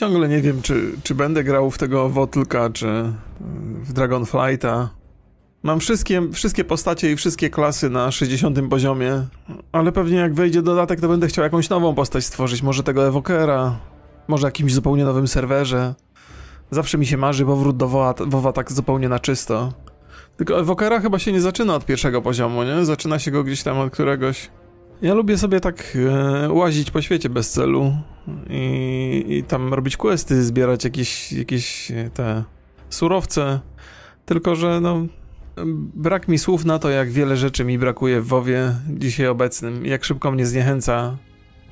ciągle nie wiem, czy, czy będę grał w tego Wotlka, czy w Dragonflighta. Mam wszystkie, wszystkie postacie i wszystkie klasy na 60 poziomie, ale pewnie jak wejdzie dodatek, to będę chciał jakąś nową postać stworzyć. Może tego Evokera, może jakimś zupełnie nowym serwerze. Zawsze mi się marzy powrót do WoWa, WoWa tak zupełnie na czysto. Tylko Evokera chyba się nie zaczyna od pierwszego poziomu, nie? Zaczyna się go gdzieś tam od któregoś. Ja lubię sobie tak e, łazić po świecie bez celu i, i tam robić questy, zbierać jakieś, jakieś e, te surowce. Tylko, że no, brak mi słów na to, jak wiele rzeczy mi brakuje w WoWie dzisiaj obecnym, jak szybko mnie zniechęca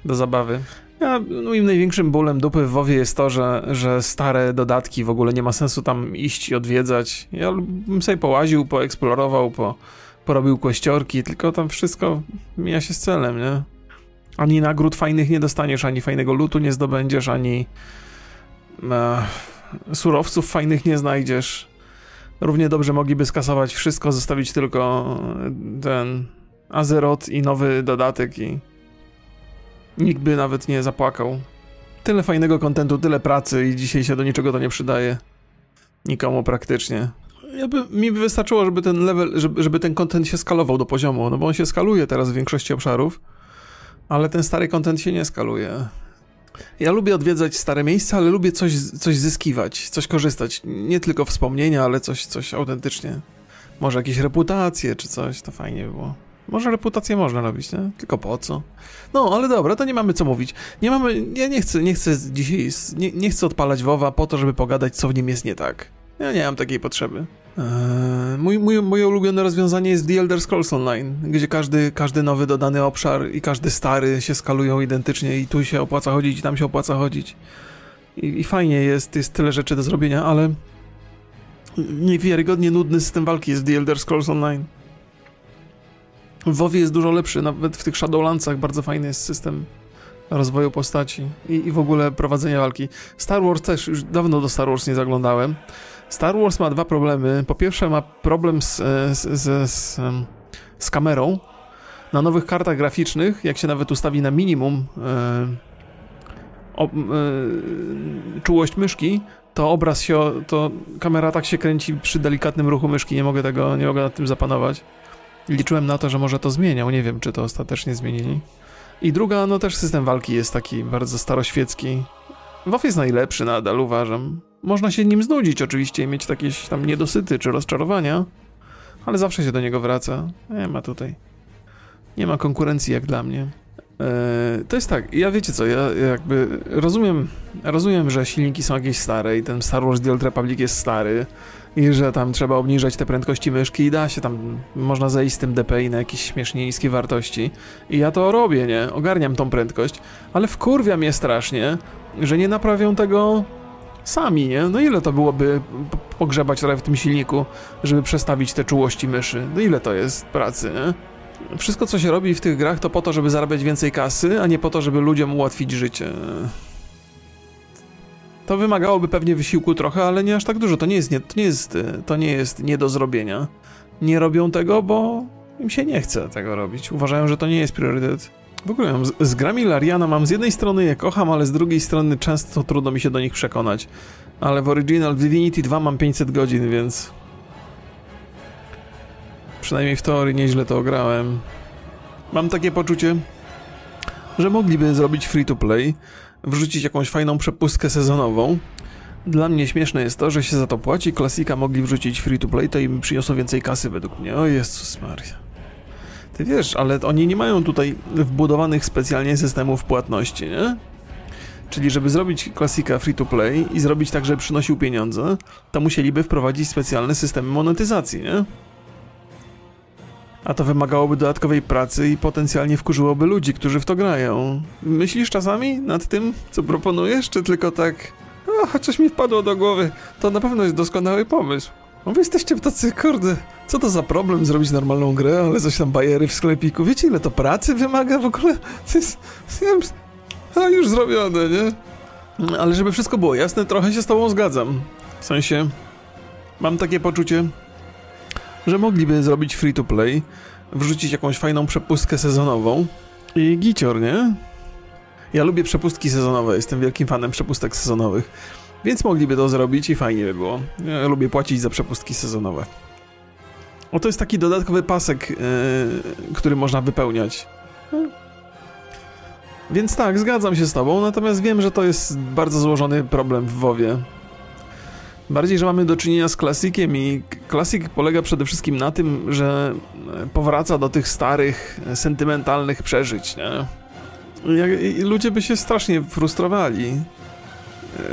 do zabawy. Ja, moim największym bólem dupy w WoWie jest to, że, że stare dodatki w ogóle nie ma sensu tam iść i odwiedzać. Ja bym sobie połaził, poeksplorował, po, porobił kościorki, tylko tam wszystko mija się z celem, nie? Ani nagród fajnych nie dostaniesz, ani fajnego lutu nie zdobędziesz, ani e, surowców fajnych nie znajdziesz. Równie dobrze mogliby skasować wszystko, zostawić tylko ten Azeroth i nowy dodatek i nikt by nawet nie zapłakał. Tyle fajnego kontentu, tyle pracy i dzisiaj się do niczego to nie przydaje. Nikomu praktycznie. Mi by wystarczyło, żeby ten level, żeby, żeby ten kontent się skalował do poziomu, no bo on się skaluje teraz w większości obszarów, ale ten stary kontent się nie skaluje. Ja lubię odwiedzać stare miejsca, ale lubię coś, coś zyskiwać, coś korzystać. Nie tylko wspomnienia, ale coś, coś autentycznie. Może jakieś reputacje czy coś, to fajnie by było. Może reputację można robić, nie? Tylko po co? No, ale dobra, to nie mamy co mówić. Nie mamy, ja nie chcę, nie chcę dzisiaj, nie, nie chcę odpalać WoWa po to, żeby pogadać, co w nim jest nie tak. Ja nie mam takiej potrzeby. Eee, mój, mój, moje ulubione rozwiązanie jest The Elder Scrolls Online, gdzie każdy, każdy nowy dodany obszar i każdy stary się skalują identycznie i tu się opłaca chodzić i tam się opłaca chodzić. I, i fajnie jest, jest tyle rzeczy do zrobienia, ale niewiarygodnie nudny system walki jest The Elder Scrolls Online. W jest dużo lepszy, nawet w tych Shadowlandsach bardzo fajny jest system rozwoju postaci i, i w ogóle prowadzenia walki. Star Wars też, już dawno do Star Wars nie zaglądałem. Star Wars ma dwa problemy. Po pierwsze ma problem z, z, z, z, z kamerą. Na nowych kartach graficznych, jak się nawet ustawi na minimum e, e, czułość myszki, to obraz się, to kamera tak się kręci przy delikatnym ruchu myszki, nie mogę tego, nie mogę nad tym zapanować. Liczyłem na to, że może to zmieniał, nie wiem, czy to ostatecznie zmienili. I druga, no też system walki jest taki bardzo staroświecki. WoW jest najlepszy nadal, uważam. Można się nim znudzić oczywiście i mieć jakieś tam niedosyty czy rozczarowania, ale zawsze się do niego wraca. Nie ma tutaj. Nie ma konkurencji jak dla mnie. Eee, to jest tak, ja wiecie co, ja jakby rozumiem, rozumiem, że silniki są jakieś stare i ten Star Wars The Old Republic jest stary i że tam trzeba obniżać te prędkości myszki i da się tam, można zejść z tym DPI na jakieś śmiesznie niskie wartości i ja to robię, nie? Ogarniam tą prędkość, ale wkurwia mnie strasznie, że nie naprawią tego sami, nie? No ile to byłoby pogrzebać trochę w tym silniku, żeby przestawić te czułości myszy? No ile to jest pracy, nie? Wszystko, co się robi w tych grach, to po to, żeby zarabiać więcej kasy, a nie po to, żeby ludziom ułatwić życie. To wymagałoby pewnie wysiłku trochę, ale nie aż tak dużo. To nie jest nie, to nie jest, to nie, jest nie do zrobienia. Nie robią tego, bo im się nie chce tego robić. Uważają, że to nie jest priorytet. W ogóle mam z, z grami Lariana mam z jednej strony je kocham, ale z drugiej strony często trudno mi się do nich przekonać. Ale w Original Divinity 2 mam 500 godzin, więc... Przynajmniej w teorii nieźle to ograłem. Mam takie poczucie, że mogliby zrobić free to play, wrzucić jakąś fajną przepustkę sezonową. Dla mnie śmieszne jest to, że się za to płaci. Klasika mogli wrzucić free to play, to im przyniosło więcej kasy według mnie. O Jezus Maria. Ty wiesz, ale oni nie mają tutaj wbudowanych specjalnie systemów płatności, nie? Czyli żeby zrobić klasika free to play i zrobić tak, żeby przynosił pieniądze, to musieliby wprowadzić specjalne systemy monetyzacji, nie? A to wymagałoby dodatkowej pracy i potencjalnie wkurzyłoby ludzi, którzy w to grają. Myślisz czasami nad tym, co proponujesz, czy tylko tak... O, coś mi wpadło do głowy. To na pewno jest doskonały pomysł. No wy jesteście tacy, kurde, co to za problem zrobić normalną grę, ale coś tam bajery w sklepiku. Wiecie ile to pracy wymaga w ogóle? To jest... A już zrobione, nie? Ale żeby wszystko było jasne, trochę się z tobą zgadzam. W sensie, mam takie poczucie, że mogliby zrobić free to play, wrzucić jakąś fajną przepustkę sezonową i gicior, nie? Ja lubię przepustki sezonowe, jestem wielkim fanem przepustek sezonowych. Więc mogliby to zrobić i fajnie by było. Ja lubię płacić za przepustki sezonowe. O, to jest taki dodatkowy pasek, yy, który można wypełniać. Więc tak, zgadzam się z tobą, natomiast wiem, że to jest bardzo złożony problem w WoWie. Bardziej, że mamy do czynienia z klasykiem i klasyk polega przede wszystkim na tym, że powraca do tych starych, sentymentalnych przeżyć, nie? I ludzie by się strasznie frustrowali,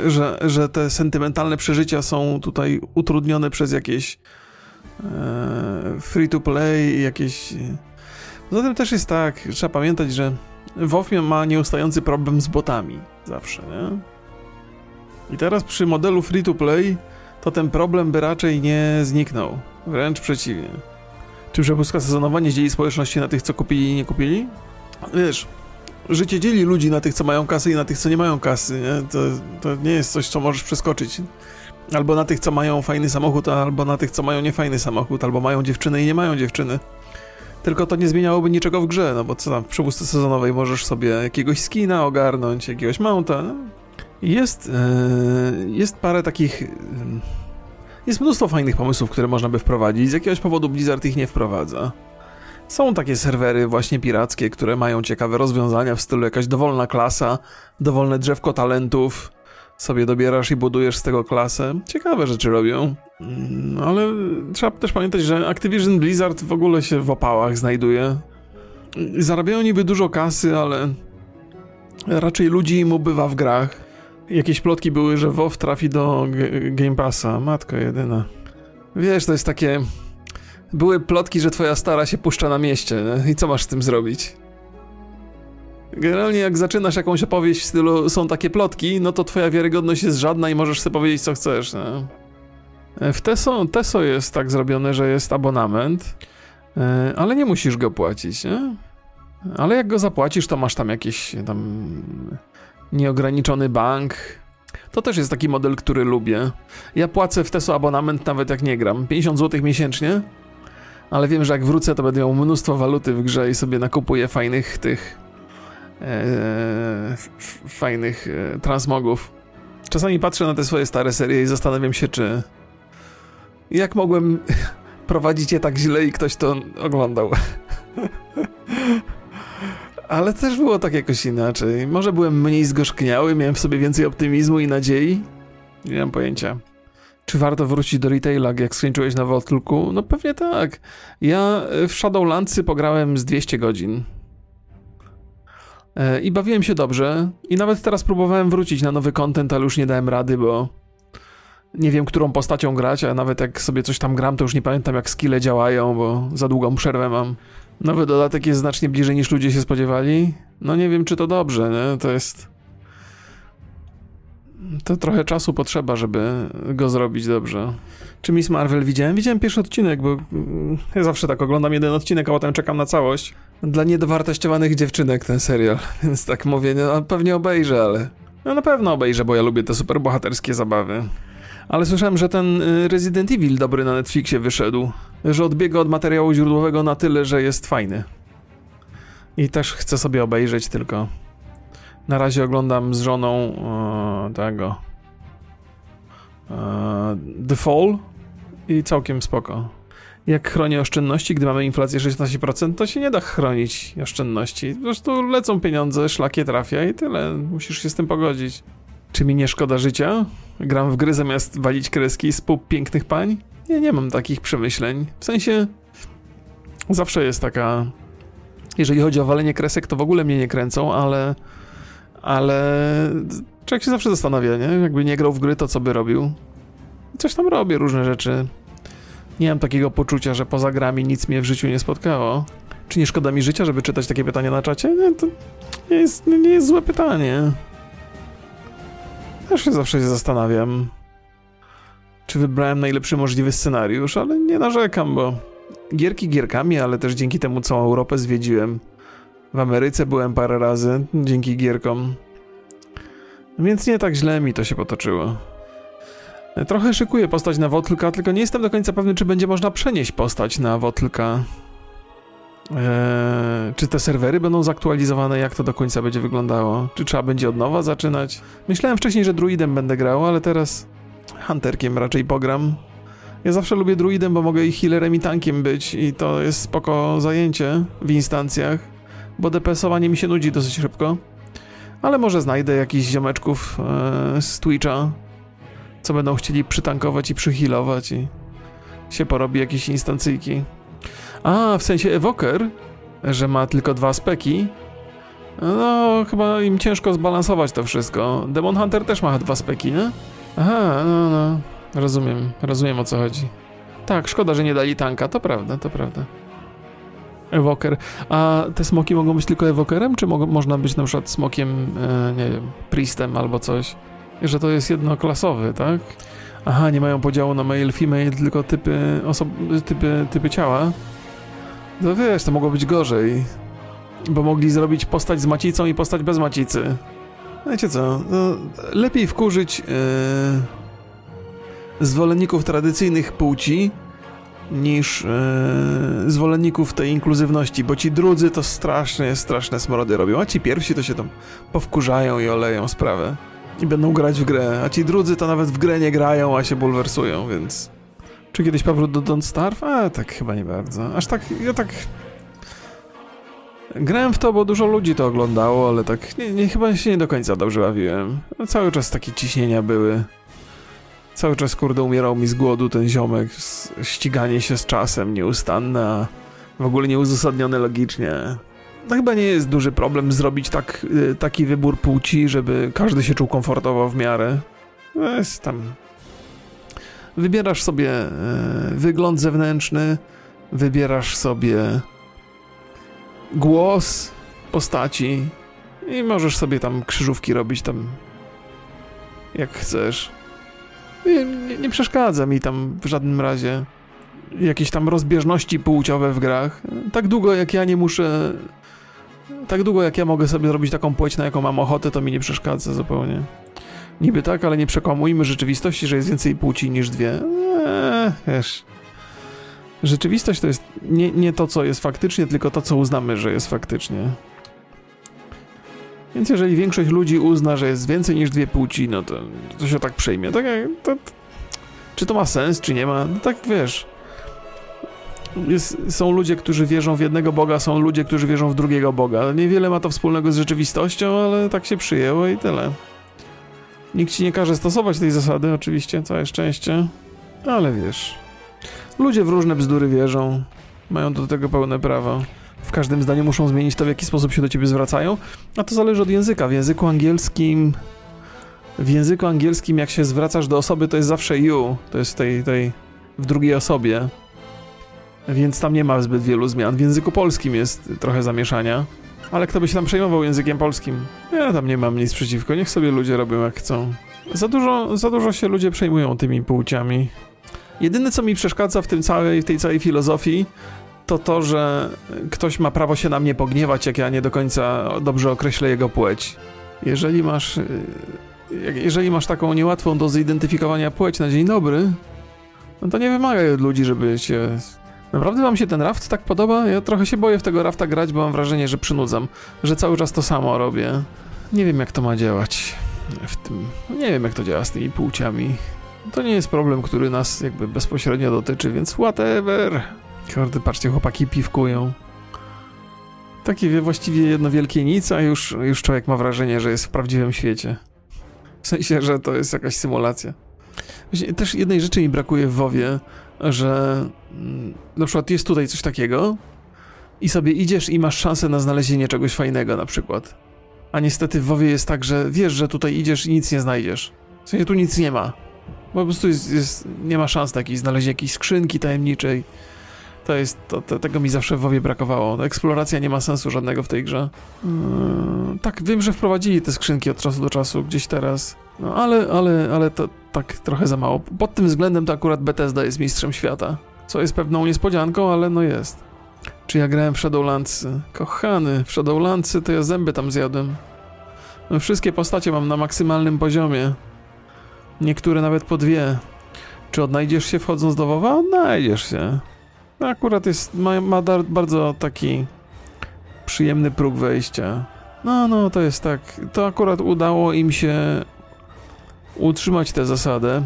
że, że te sentymentalne przeżycia są tutaj utrudnione przez jakieś e, free to play, jakieś... Zatem też jest tak, trzeba pamiętać, że WoW ma nieustający problem z botami zawsze, nie? I teraz przy modelu free to play to ten problem by raczej nie zniknął. Wręcz przeciwnie. Czy przepustka sezonowa nie dzieli społeczności na tych, co kupili i nie kupili? Wiesz, życie dzieli ludzi na tych, co mają kasy i na tych, co nie mają kasy, nie? To, to nie jest coś, co możesz przeskoczyć. Albo na tych, co mają fajny samochód, albo na tych, co mają niefajny samochód, albo mają dziewczyny i nie mają dziewczyny. Tylko to nie zmieniałoby niczego w grze, no bo co tam, w przepustce sezonowej możesz sobie jakiegoś skina ogarnąć, jakiegoś mounta. No? Jest, yy, jest parę takich... Yy, jest mnóstwo fajnych pomysłów, które można by wprowadzić. Z jakiegoś powodu Blizzard ich nie wprowadza. Są takie serwery właśnie pirackie, które mają ciekawe rozwiązania w stylu jakaś dowolna klasa, dowolne drzewko talentów, sobie dobierasz i budujesz z tego klasę. Ciekawe rzeczy robią. Mm, ale trzeba też pamiętać, że Activision Blizzard w ogóle się w opałach znajduje. Zarabiają niby dużo kasy, ale raczej ludzi im ubywa w grach. Jakieś plotki były, że WoW trafi do Game Passa. Matko jedyna. Wiesz, to jest takie... Były plotki, że twoja stara się puszcza na mieście, i co masz z tym zrobić? Generalnie jak zaczynasz jakąś opowieść w stylu są takie plotki, no to twoja wiarygodność jest żadna i możesz sobie powiedzieć co chcesz. Nie? W Teso, Teso jest tak zrobione, że jest abonament, e, ale nie musisz go płacić, nie? Ale jak go zapłacisz, to masz tam jakiś tam nieograniczony bank. To też jest taki model, który lubię. Ja płacę w Teso abonament nawet jak nie gram. 50 zł miesięcznie, ale wiem, że jak wrócę, to będę miał mnóstwo waluty w grze i sobie nakupuję fajnych tych e, fajnych e, transmogów. Czasami patrzę na te swoje stare serie i zastanawiam się, czy jak mogłem prowadzić je tak źle i ktoś to oglądał. Ale też było tak jakoś inaczej. Może byłem mniej zgorzkniały, miałem w sobie więcej optymizmu i nadziei? Nie mam pojęcia. Czy warto wrócić do retaila, jak skończyłeś na Wotulku? No pewnie tak. Ja w Shadowlandsy pograłem z 200 godzin. E, I bawiłem się dobrze. I nawet teraz próbowałem wrócić na nowy content, ale już nie dałem rady, bo nie wiem, którą postacią grać, a nawet jak sobie coś tam gram, to już nie pamiętam, jak skille działają, bo za długą przerwę mam. Nowy dodatek jest znacznie bliżej niż ludzie się spodziewali. No nie wiem, czy to dobrze, nie? To jest... To trochę czasu potrzeba, żeby go zrobić dobrze. Czy Miss Marvel widziałem? Widziałem pierwszy odcinek, bo mm, ja zawsze tak oglądam jeden odcinek, a potem czekam na całość. Dla niedowartościowanych dziewczynek ten serial, więc tak mówię, no, pewnie obejrzę, ale... No na pewno obejrzę, bo ja lubię te superbohaterskie zabawy. Ale słyszałem, że ten y, Resident Evil dobry na Netflixie wyszedł. Że odbiega od materiału źródłowego na tyle, że jest fajny. I też chcę sobie obejrzeć, tylko na razie oglądam z żoną e, tego e, The Fall i całkiem spoko. Jak chronię oszczędności, gdy mamy inflację 16%, to się nie da chronić oszczędności. Po prostu lecą pieniądze, szlakie trafia i tyle. Musisz się z tym pogodzić. Czy mi nie szkoda życia? Gram w gry zamiast walić kreski z pup pięknych pań? Nie, nie mam takich przemyśleń. W sensie zawsze jest taka... Jeżeli chodzi o walenie kresek, to w ogóle mnie nie kręcą, ale... Ale... Człowiek się zawsze zastanawia, nie? Jakby nie grał w gry, to co by robił? Coś tam robię, różne rzeczy. Nie mam takiego poczucia, że poza grami nic mnie w życiu nie spotkało. Czy nie szkoda mi życia, żeby czytać takie pytania na czacie? Nie, to nie jest, nie jest złe pytanie. Też się zawsze się zastanawiam, czy wybrałem najlepszy możliwy scenariusz, ale nie narzekam, bo gierki gierkami, ale też dzięki temu całą Europę zwiedziłem. W Ameryce byłem parę razy, dzięki gierkom. Więc nie tak źle mi to się potoczyło. Trochę szykuję postać na Wotlka, tylko nie jestem do końca pewny, czy będzie można przenieść postać na Wotlka. Eee, czy te serwery będą zaktualizowane? Jak to do końca będzie wyglądało? Czy trzeba będzie od nowa zaczynać? Myślałem wcześniej, że druidem będę grał, ale teraz hunterkiem raczej pogram. Ja zawsze lubię druidem, bo mogę i healerem i tankiem być i to jest spoko zajęcie w instancjach, bo DPS-owanie mi się nudzi dosyć szybko. Ale może znajdę jakichś ziomeczków e, z Twitcha, co będą chcieli przytankować i przyhealować i się porobi jakieś instancyjki. A, w sensie Evoker, że ma tylko dwa speki. No, chyba im ciężko zbalansować to wszystko. Demon Hunter też ma dwa speki, nie? Aha, no, no. Rozumiem, rozumiem o co chodzi. Tak, szkoda, że nie dali tanka, to prawda, to prawda. Evoker. A te smoki mogą być tylko evokerem, czy mo można być na przykład smokiem, e, nie wiem, priestem albo coś? Że to jest jednoklasowy, tak? Aha, nie mają podziału na male, female, tylko typy, typy, typy ciała. No wiesz, to mogło być gorzej. Bo mogli zrobić postać z macicą i postać bez macicy. Wiecie co, no, lepiej wkurzyć yy, zwolenników tradycyjnych płci niż yy, zwolenników tej inkluzywności, bo ci drudzy to strasznie, straszne smrody robią, a ci pierwsi to się tam powkurzają i oleją sprawę i będą grać w grę, a ci drudzy to nawet w grę nie grają, a się bulwersują, więc... Czy kiedyś powrót do Don't Starve? A, tak chyba nie bardzo. Aż tak, ja tak... Grałem w to, bo dużo ludzi to oglądało, ale tak nie, nie, chyba się nie do końca dobrze bawiłem. No, cały czas takie ciśnienia były. Cały czas, kurde, umierał mi z głodu ten ziomek. Ściganie się z czasem nieustanne, a w ogóle nieuzasadnione logicznie. No chyba nie jest duży problem zrobić tak, y, taki wybór płci, żeby każdy się czuł komfortowo w miarę. No jest tam... Wybierasz sobie y, wygląd zewnętrzny, wybierasz sobie głos postaci i możesz sobie tam krzyżówki robić tam jak chcesz. Nie, nie, nie, przeszkadza mi tam w żadnym razie jakieś tam rozbieżności płciowe w grach. Tak długo jak ja nie muszę. Tak długo jak ja mogę sobie zrobić taką płeć, na jaką mam ochotę, to mi nie przeszkadza zupełnie. Niby tak, ale nie przekłamujmy rzeczywistości, że jest więcej płci niż dwie. Eee, wiesz. Rzeczywistość to jest nie, nie to, co jest faktycznie, tylko to, co uznamy, że jest faktycznie. Więc jeżeli większość ludzi uzna, że jest więcej niż dwie płci, no to, to się tak przejmie. Tak, to, czy to ma sens, czy nie ma? No tak wiesz. Jest, są ludzie, którzy wierzą w jednego Boga, są ludzie, którzy wierzą w drugiego Boga. Niewiele ma to wspólnego z rzeczywistością, ale tak się przyjęło i tyle. Nikt ci nie każe stosować tej zasady, oczywiście, całe szczęście. Ale wiesz. Ludzie w różne bzdury wierzą. Mają do tego pełne prawo. W każdym zdaniu muszą zmienić to, w jaki sposób się do ciebie zwracają, a to zależy od języka. W języku angielskim. W języku angielskim, jak się zwracasz do osoby, to jest zawsze you. To jest tej, tej w drugiej osobie. Więc tam nie ma zbyt wielu zmian. W języku polskim jest trochę zamieszania. Ale kto by się tam przejmował językiem polskim? Ja tam nie mam nic przeciwko, niech sobie ludzie robią jak chcą. Za dużo, za dużo się ludzie przejmują tymi płciami. Jedyne, co mi przeszkadza w, tym całej, w tej całej filozofii, to to, że ktoś ma prawo się na mnie pogniewać, jak ja nie do końca dobrze określę jego płeć. Jeżeli masz, jeżeli masz taką niełatwą do zidentyfikowania płeć na dzień dobry, no to nie wymagaj od ludzi, żeby się... Naprawdę wam się ten raft tak podoba? Ja trochę się boję w tego rafta grać, bo mam wrażenie, że przynudzam, że cały czas to samo robię. Nie wiem, jak to ma działać w tym... Nie wiem, jak to działa z tymi płciami. To nie jest problem, który nas jakby bezpośrednio dotyczy, więc whatever. Kurde, patrzcie, chłopaki piwkują. Takie właściwie jedno wielkie nic, a już, już człowiek ma wrażenie, że jest w prawdziwym świecie. W sensie, że to jest jakaś symulacja. Też jednej rzeczy mi brakuje w WoWie, że mm, na przykład jest tutaj coś takiego i sobie idziesz i masz szansę na znalezienie czegoś fajnego na przykład. A niestety w WoWie jest tak, że wiesz, że tutaj idziesz i nic nie znajdziesz. W sensie tu nic nie ma. Po prostu jest, jest, nie ma szans takiej znalezienia jakiejś skrzynki tajemniczej. To jest, to, to, tego mi zawsze w WoWie brakowało. Eksploracja nie ma sensu żadnego w tej grze. Yy, tak, wiem, że wprowadzili te skrzynki od czasu do czasu, gdzieś teraz. No ale, ale, ale to tak trochę za mało. Pod tym względem to akurat Bethesda jest mistrzem świata. Co jest pewną niespodzianką, ale no jest. Czy ja grałem w Shadowlandsy? Kochany, w Shadowlandsy to ja zęby tam zjadłem. No, wszystkie postacie mam na maksymalnym poziomie. Niektóre nawet po dwie. Czy odnajdziesz się wchodząc do WoWa? Odnajdziesz się. Akurat jest, ma, ma dar, bardzo taki przyjemny próg wejścia. No, no, to jest tak. To akurat udało im się utrzymać tę zasadę.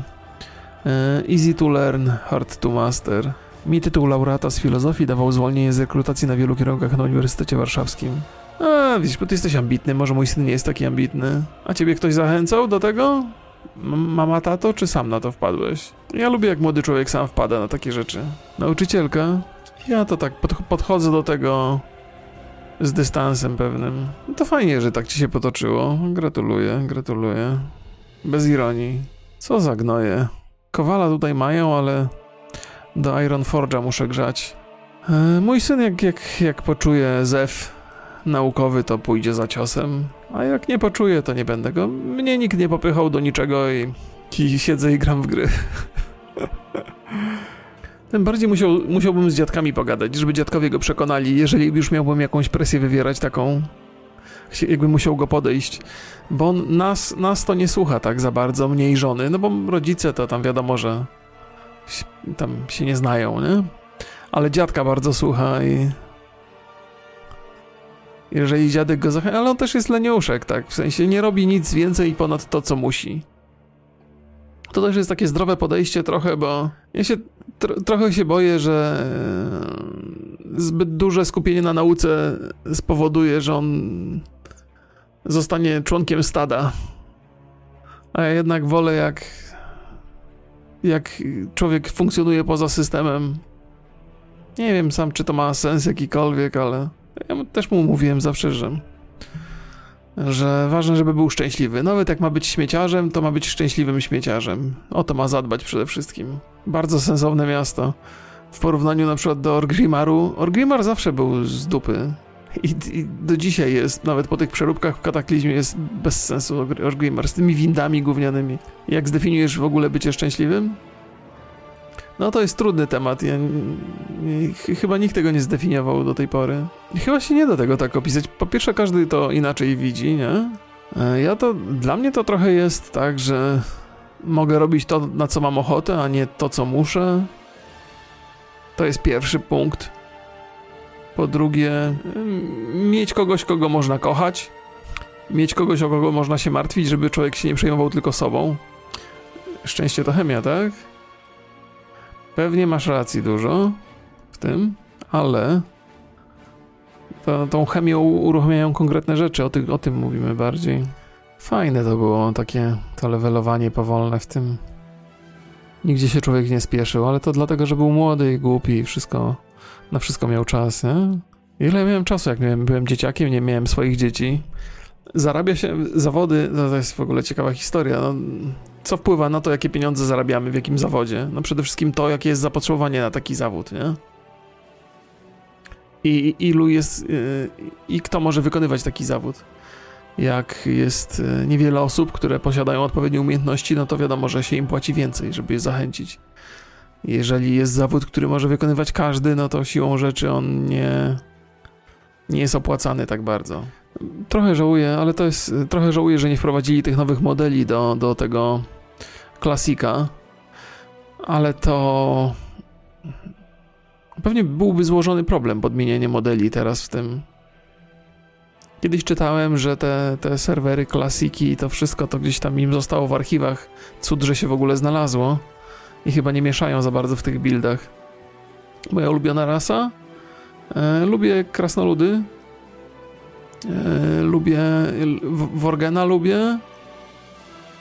E, easy to learn, hard to master. Mi tytuł laureata z filozofii dawał zwolnienie z rekrutacji na wielu kierunkach na Uniwersytecie Warszawskim. A, widzisz, bo ty jesteś ambitny, może mój syn nie jest taki ambitny. A ciebie ktoś zachęcał do tego? Mama, tato, czy sam na to wpadłeś? Ja lubię, jak młody człowiek sam wpada na takie rzeczy. Nauczycielka? Ja to tak pod podchodzę do tego z dystansem pewnym. No to fajnie, że tak ci się potoczyło. Gratuluję, gratuluję. Bez ironii. Co za gnoje. Kowala tutaj mają, ale do Iron Forge'a muszę grzać. E, mój syn jak, jak, jak poczuje zew naukowy, to pójdzie za ciosem, a jak nie poczuje, to nie będę go. Mnie nikt nie popychał do niczego i, i siedzę i gram w gry. Tym bardziej musiał, musiałbym z dziadkami pogadać, żeby dziadkowie go przekonali, jeżeli już miałbym jakąś presję wywierać taką, jakbym musiał go podejść, bo on, nas, nas to nie słucha tak za bardzo, mnie i żony, no bo rodzice to tam wiadomo, że tam się nie znają, nie? Ale dziadka bardzo słucha i jeżeli dziadek go zachęca, ale on też jest leniuszek, tak, w sensie nie robi nic więcej ponad to, co musi. To też jest takie zdrowe podejście trochę, bo ja się tro, trochę się boję, że e, zbyt duże skupienie na nauce spowoduje, że on zostanie członkiem stada. A ja jednak wolę jak jak człowiek funkcjonuje poza systemem. Nie wiem sam, czy to ma sens jakikolwiek, ale ja też mu mówiłem zawsze, że że ważne, żeby był szczęśliwy. Nawet jak ma być śmieciarzem, to ma być szczęśliwym śmieciarzem. O to ma zadbać przede wszystkim. Bardzo sensowne miasto. W porównaniu na przykład do Orgrimaru. Orgrimar zawsze był z dupy. I, I, do dzisiaj jest, nawet po tych przeróbkach w Kataklizmie jest bez sensu Orgrimmar, z tymi windami gównianymi. Jak zdefiniujesz w ogóle bycie szczęśliwym? No to jest trudny temat. Ja, chyba nikt tego nie zdefiniował do tej pory. Chyba się nie da tego tak opisać. Po pierwsze, każdy to inaczej widzi, nie? E, ja to, dla mnie to trochę jest tak, że mogę robić to, na co mam ochotę, a nie to, co muszę. To jest pierwszy punkt. Po drugie, mieć kogoś, kogo można kochać. Mieć kogoś, o kogo można się martwić, żeby człowiek się nie przejmował tylko sobą. Szczęście to chemia, tak? Pewnie masz racji dużo w tym, ale to, tą chemią uruchamiają konkretne rzeczy, o, ty, o tym mówimy bardziej. Fajne to było, takie to levelowanie powolne w tym. Nigdzie się człowiek nie spieszył, ale to dlatego, że był młody i głupi i wszystko na wszystko miał czas, nie? Ile miałem czasu, jak miałem, byłem dzieciakiem, nie miałem swoich dzieci. Zarabia się zawody, to jest w ogóle ciekawa historia. No, co wpływa na to, jakie pieniądze zarabiamy, w jakim zawodzie? No przede wszystkim to, jakie jest zapotrzebowanie na taki zawód, nie? I ilu jest, yy, i kto może wykonywać taki zawód? Jak jest yy, niewiele osób, które posiadają odpowiednie umiejętności, no to wiadomo, że się im płaci więcej, żeby je zachęcić. Jeżeli jest zawód, który może wykonywać każdy, no to siłą rzeczy on nie, nie jest opłacany tak bardzo. Trochę żałuję, ale to jest. Trochę żałuję, że nie wprowadzili tych nowych modeli do, do tego klasika. Ale to. Pewnie byłby złożony problem podmienienie modeli teraz w tym. Kiedyś czytałem, że te, te serwery klasiki i to wszystko to gdzieś tam im zostało w archiwach. Cud, że się w ogóle znalazło i chyba nie mieszają za bardzo w tych buildach. Moja ulubiona rasa? E, lubię krasnoludy. E, lubię Worgena lubię.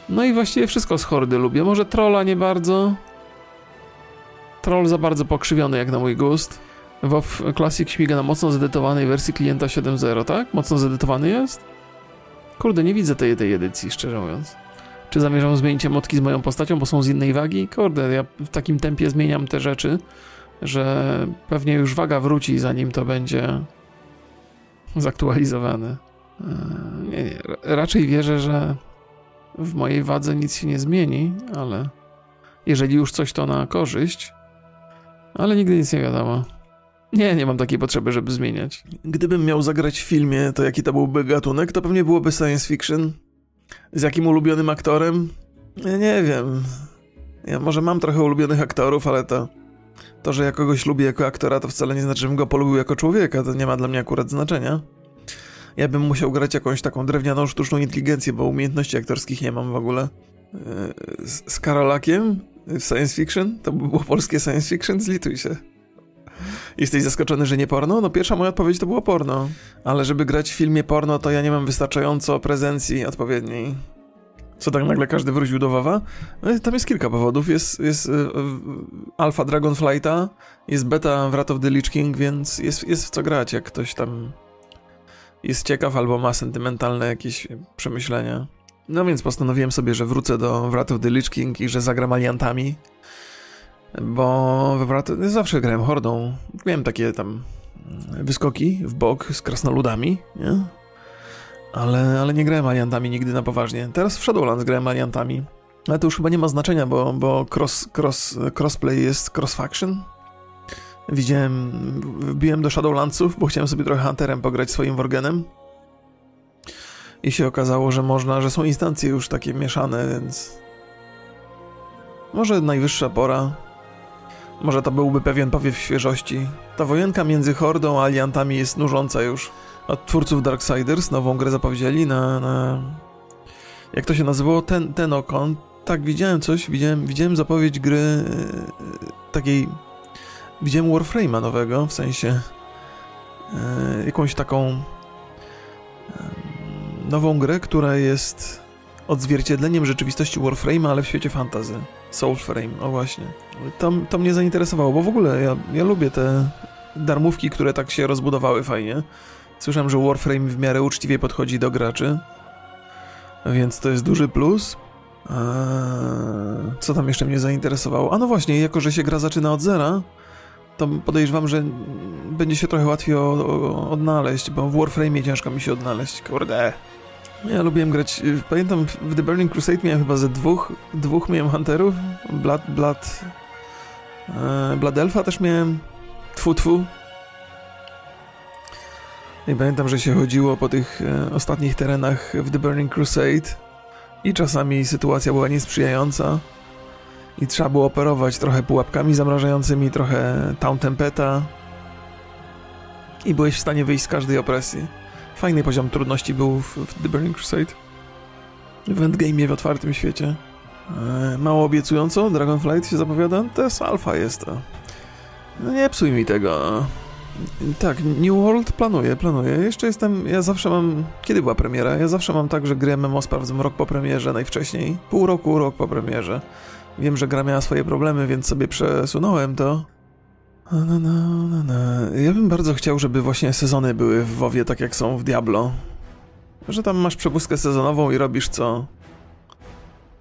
No i właściwie wszystko z hordy lubię. Może trolla nie bardzo. Troll za bardzo pokrzywiony jak na mój gust. WoW Classic śmiga na mocno zedytowanej wersji klienta 7.0, tak? Mocno zedytowany jest? Kurde, nie widzę tej, tej edycji, szczerze mówiąc. Czy zamierzam zmienić emotki z moją postacią, bo są z innej wagi? Kurde, ja w takim tempie zmieniam te rzeczy, że pewnie już waga wróci, zanim to będzie zaktualizowane. E, nie, nie, raczej wierzę, że w mojej wadze nic się nie zmieni, ale jeżeli już coś to na korzyść, ale nigdy nic nie wiadomo. Nie, nie mam takiej potrzeby, żeby zmieniać. Gdybym miał zagrać w filmie, to jaki to byłby gatunek, to pewnie byłoby science fiction. Z jakim ulubionym aktorem? Nie wiem. Ja może mam trochę ulubionych aktorów, ale to To, że ja kogoś lubię jako aktora, to wcale nie znaczy, żebym go polubił jako człowieka. To nie ma dla mnie akurat znaczenia. Ja bym musiał grać jakąś taką drewnianą, sztuczną inteligencję, bo umiejętności aktorskich nie mam w ogóle. Yy, z, z Karolakiem w science fiction? To by było polskie science fiction? Zlituj się. Jesteś zaskoczony, że nie porno? No pierwsza moja odpowiedź to było porno. Ale żeby grać w filmie porno, to ja nie mam wystarczająco prezencji odpowiedniej. Co tak nagle każdy wrócił do Wawa? No, tam jest kilka powodów. Jest, jest y, y, alfa Dragonflighta, jest beta Wrath of the Lich King, więc jest, jest w co grać, jak ktoś tam jest ciekaw albo ma sentymentalne jakieś przemyślenia. No więc postanowiłem sobie, że wrócę do Wrath of the Lich King i że zagram aliantami. Bo we Wrath... zawsze grałem hordą. Miałem takie tam wyskoki w bok z krasnoludami, nie? Ale, ale nie grałem aliantami nigdy na poważnie. Teraz w Shadowlands grałem aliantami. Ale to już chyba nie ma znaczenia, bo, bo cross, cross, crossplay jest cross-faction. Widziałem, wbiłem do Shadowlandsów, bo chciałem sobie trochę Hunterem pograć swoim Worgenem. I się okazało, że można, że są instancje już takie mieszane, więc... Może najwyższa pora. Może to byłby pewien powiew świeżości. Ta wojenka między Hordą a Aliantami jest nużąca już. Od twórców Darksiders nową grę zapowiedzieli na... na... Jak to się nazywało? Ten, ten okon. Tak, widziałem coś, widziałem, widziałem zapowiedź gry yy, takiej... Widziałem Warframe'a nowego, w sensie... Yy, jakąś taką... Yy, nową grę, która jest odzwierciedleniem rzeczywistości Warframe'a, ale w świecie fantazy. Soulframe, o właśnie. To, to mnie zainteresowało, bo w ogóle ja, ja lubię te darmówki, które tak się rozbudowały fajnie. Słyszałem, że Warframe w miarę uczciwie podchodzi do graczy, więc to jest duży plus. Eee, co tam jeszcze mnie zainteresowało? A no właśnie, jako że się gra zaczyna od zera, to podejrzewam, że będzie się trochę łatwiej o, o, odnaleźć, bo w Warframe ciężko mi się odnaleźć. Kurde. Ja lubiłem grać, y, pamiętam w The Burning Crusade miałem chyba ze dwóch, dwóch miałem hunterów, Blood, Blood, e, Blood Elfa też miałem, tfu tfu. I pamiętam, że się chodziło po tych e, ostatnich terenach w The Burning Crusade i czasami sytuacja była niesprzyjająca i trzeba było operować trochę pułapkami zamrażającymi, trochę Town Tempeta i byłeś w stanie wyjść z każdej opresji. Fajny poziom trudności był w, w The Burning Crusade. W endgame'ie w otwartym świecie. E, mało obiecująco, Dragonflight się zapowiada. To jest alfa jest to. No nie psuj mi tego. Tak, New World planuję, planuję. Jeszcze jestem, ja zawsze mam, kiedy była premiera? Ja zawsze mam tak, że gry MMO sprawdzam rok po premierze najwcześniej. Pół roku, rok po premierze. Wiem, że gra miała swoje problemy, więc sobie przesunąłem to. No, no, no, no. Ja bym bardzo chciał, żeby właśnie sezony były w WoWie tak jak są w Diablo. Że tam masz przepustkę sezonową i robisz co...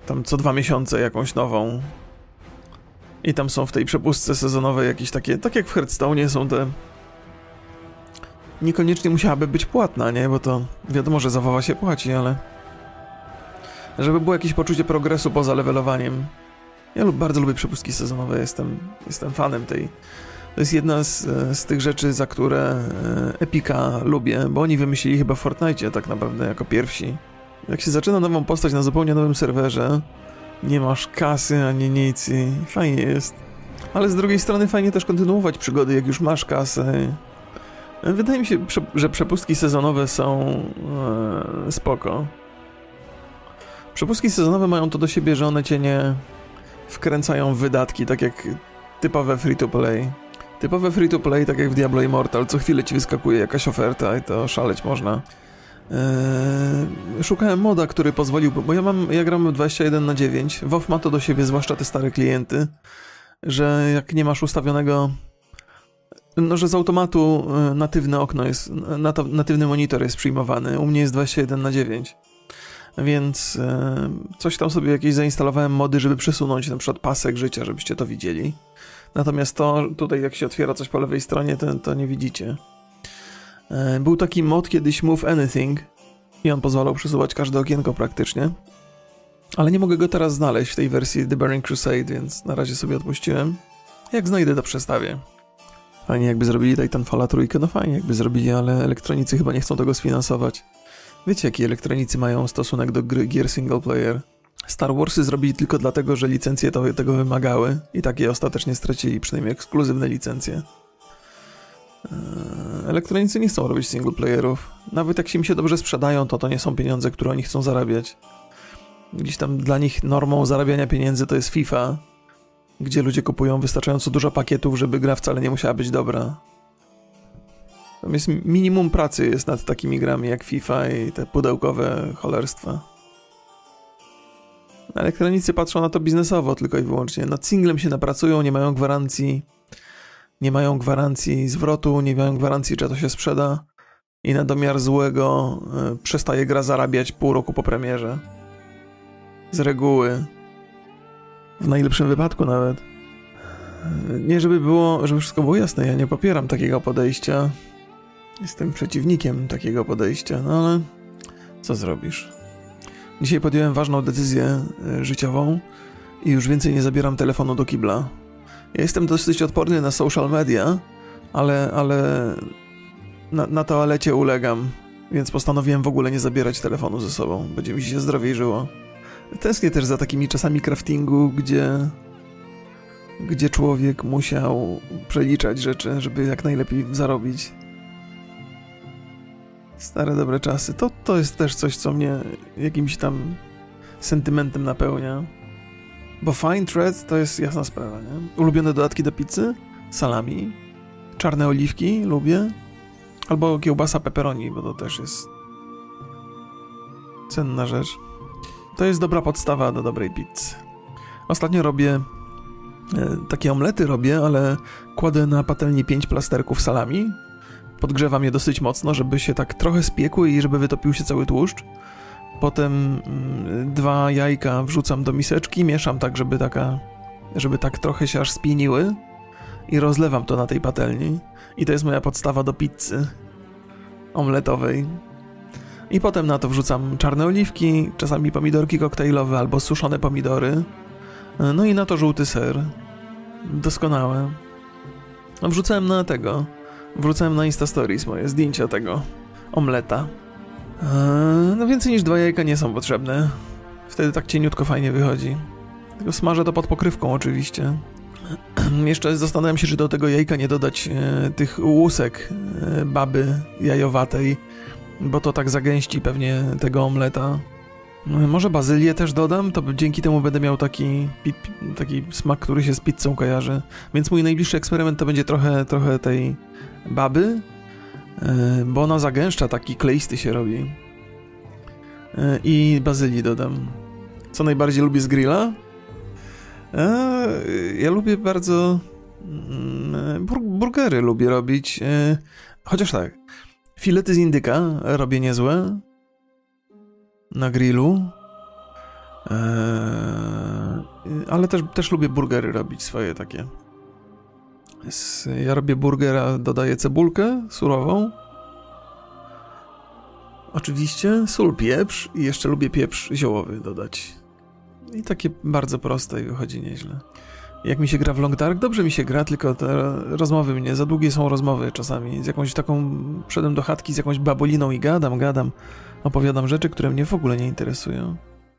Tam co dwa miesiące jakąś nową. I tam są w tej przepustce sezonowej jakieś takie... Tak jak w Hearthstone są te... Niekoniecznie musiałaby być płatna, nie? Bo to wiadomo, że za WoWa się płaci, ale... Żeby było jakieś poczucie progresu poza levelowaniem. Ja lub, bardzo lubię przepustki sezonowe, jestem, jestem fanem tej, to jest jedna z, z tych rzeczy, za które e, Epika lubię, bo oni wymyślili chyba w Fortnite tak naprawdę jako pierwsi. Jak się zaczyna nową postać na zupełnie nowym serwerze, nie masz kasy ani nic i fajnie jest. Ale z drugiej strony fajnie też kontynuować przygody, jak już masz kasę. Wydaje mi się, że przepustki sezonowe są e, spoko. Przepustki sezonowe mają to do siebie, że one cię nie wkręcają w wydatki, tak jak typowe free-to-play. Typowe free-to-play, tak jak w Diablo Immortal, co chwilę ci wyskakuje jakaś oferta i to szaleć można. Eee, szukałem moda, który pozwoliłby, bo ja mam, ja gram 21 na 9. WoW ma to do siebie, zwłaszcza te stare klienty, że jak nie masz ustawionego no, że z automatu e, natywne okno jest, natywny monitor jest przyjmowany. U mnie jest 21 na 9. Więc e, coś tam sobie jakieś zainstalowałem mody, żeby przesunąć na przykład pasek życia, żebyście to widzieli. Natomiast to tutaj jak się otwiera coś po lewej stronie, to, to nie widzicie. E, był taki mod kiedyś Move Anything i on pozwalał przesuwać każde okienko praktycznie. Ale nie mogę go teraz znaleźć w tej wersji The Burning Crusade, więc na razie sobie odpuściłem. Jak znajdę, to przestawię. Fajnie jakby zrobili Titanfalla trójkę, no fajnie jakby zrobili, ale elektronicy chyba nie chcą tego sfinansować. Wiecie, jaki elektronicy mają stosunek do gry, gier single player? Star Warsy zrobili tylko dlatego, że licencje to, tego wymagały i takie ostatecznie stracili, przynajmniej ekskluzywne licencje. Eee, elektronicy nie chcą robić singleplayerów. Nawet jak się im się dobrze sprzedają, to to nie są pieniądze, które oni chcą zarabiać. Gdzieś tam dla nich normą zarabiania pieniędzy to jest FIFA, gdzie ludzie kupują wystarczająco dużo pakietów, żeby gra wcale nie musiała być dobra. Jest minimum pracy jest nad takimi grami jak FIFA i te pudełkowe cholerstwa. Elektronicy patrzą na to biznesowo tylko i wyłącznie. Nad singlem się napracują, nie mają gwarancji, nie mają gwarancji zwrotu, nie mają gwarancji, czy to się sprzeda i na domiar złego y, przestaje gra zarabiać pół roku po premierze. Z reguły. W najlepszym wypadku nawet. Nie, żeby było, żeby wszystko było jasne, ja nie popieram takiego podejścia. Jestem przeciwnikiem takiego podejścia, no ale co zrobisz? Dzisiaj podjąłem ważną decyzję y, życiową i już więcej nie zabieram telefonu do kibla. Ja jestem dosyć odporny na social media, ale, ale na, na toalecie ulegam, więc postanowiłem w ogóle nie zabierać telefonu ze sobą. Będzie mi się zdrowiej żyło. Tęsknię też za takimi czasami craftingu, gdzie, gdzie człowiek musiał przeliczać rzeczy, żeby jak najlepiej zarobić. Stare dobre czasy. To, to jest też coś, co mnie jakimś tam sentymentem napełnia. Bo Fine Thread to jest jasna sprawa, nie? Ulubione dodatki do pizzy? Salami. Czarne oliwki lubię. Albo kiełbasa pepperoni, bo to też jest cenna rzecz. To jest dobra podstawa do dobrej pizzy. Ostatnio robię e, takie omlety robię, ale kładę na patelni 5 plasterków salami. Podgrzewam je dosyć mocno, żeby się tak trochę spiekły i żeby wytopił się cały tłuszcz. Potem mm, dwa jajka wrzucam do miseczki, mieszam tak, żeby taka, żeby tak trochę się aż spieniły i rozlewam to na tej patelni. I to jest moja podstawa do pizzy omletowej. I potem na to wrzucam czarne oliwki, czasami pomidorki koktajlowe albo suszone pomidory. No i na to żółty ser. Doskonałe. Wrzucałem na tego. Wrzucałem na Insta Stories moje zdjęcia tego omleta. Eee, no więcej niż dwa jajka nie są potrzebne. Wtedy tak cieniutko fajnie wychodzi. Tylko smażę to pod pokrywką oczywiście. Jeszcze zastanawiam się, czy do tego jajka nie dodać e, tych łusek e, baby jajowatej, bo to tak zagęści pewnie tego omleta. No, może bazylię też dodam, to dzięki temu będę miał taki, taki smak, który się z pizzą kojarzy. Więc mój najbliższy eksperyment to będzie trochę, trochę tej baby, e, bo ona zagęszcza, taki kleisty się robi. E, I bazylii dodam. Co najbardziej lubię z grilla? E, ja lubię bardzo mm, burgery lubię robić. Chociaż tak, filety z indyka robię niezłe na grillu. ale też, też lubię burgery robić swoje takie. Ja robię burgera, dodaję cebulkę surową. Oczywiście sól, pieprz i jeszcze lubię pieprz ziołowy dodać. I takie bardzo proste i wychodzi nieźle. Jak mi się gra w Long Dark, dobrze mi się gra, tylko te rozmowy mnie, za długie są rozmowy czasami. Z jakąś taką, przedem do chatki z jakąś baboliną i gadam, gadam. Opowiadam rzeczy, które mnie w ogóle nie interesują.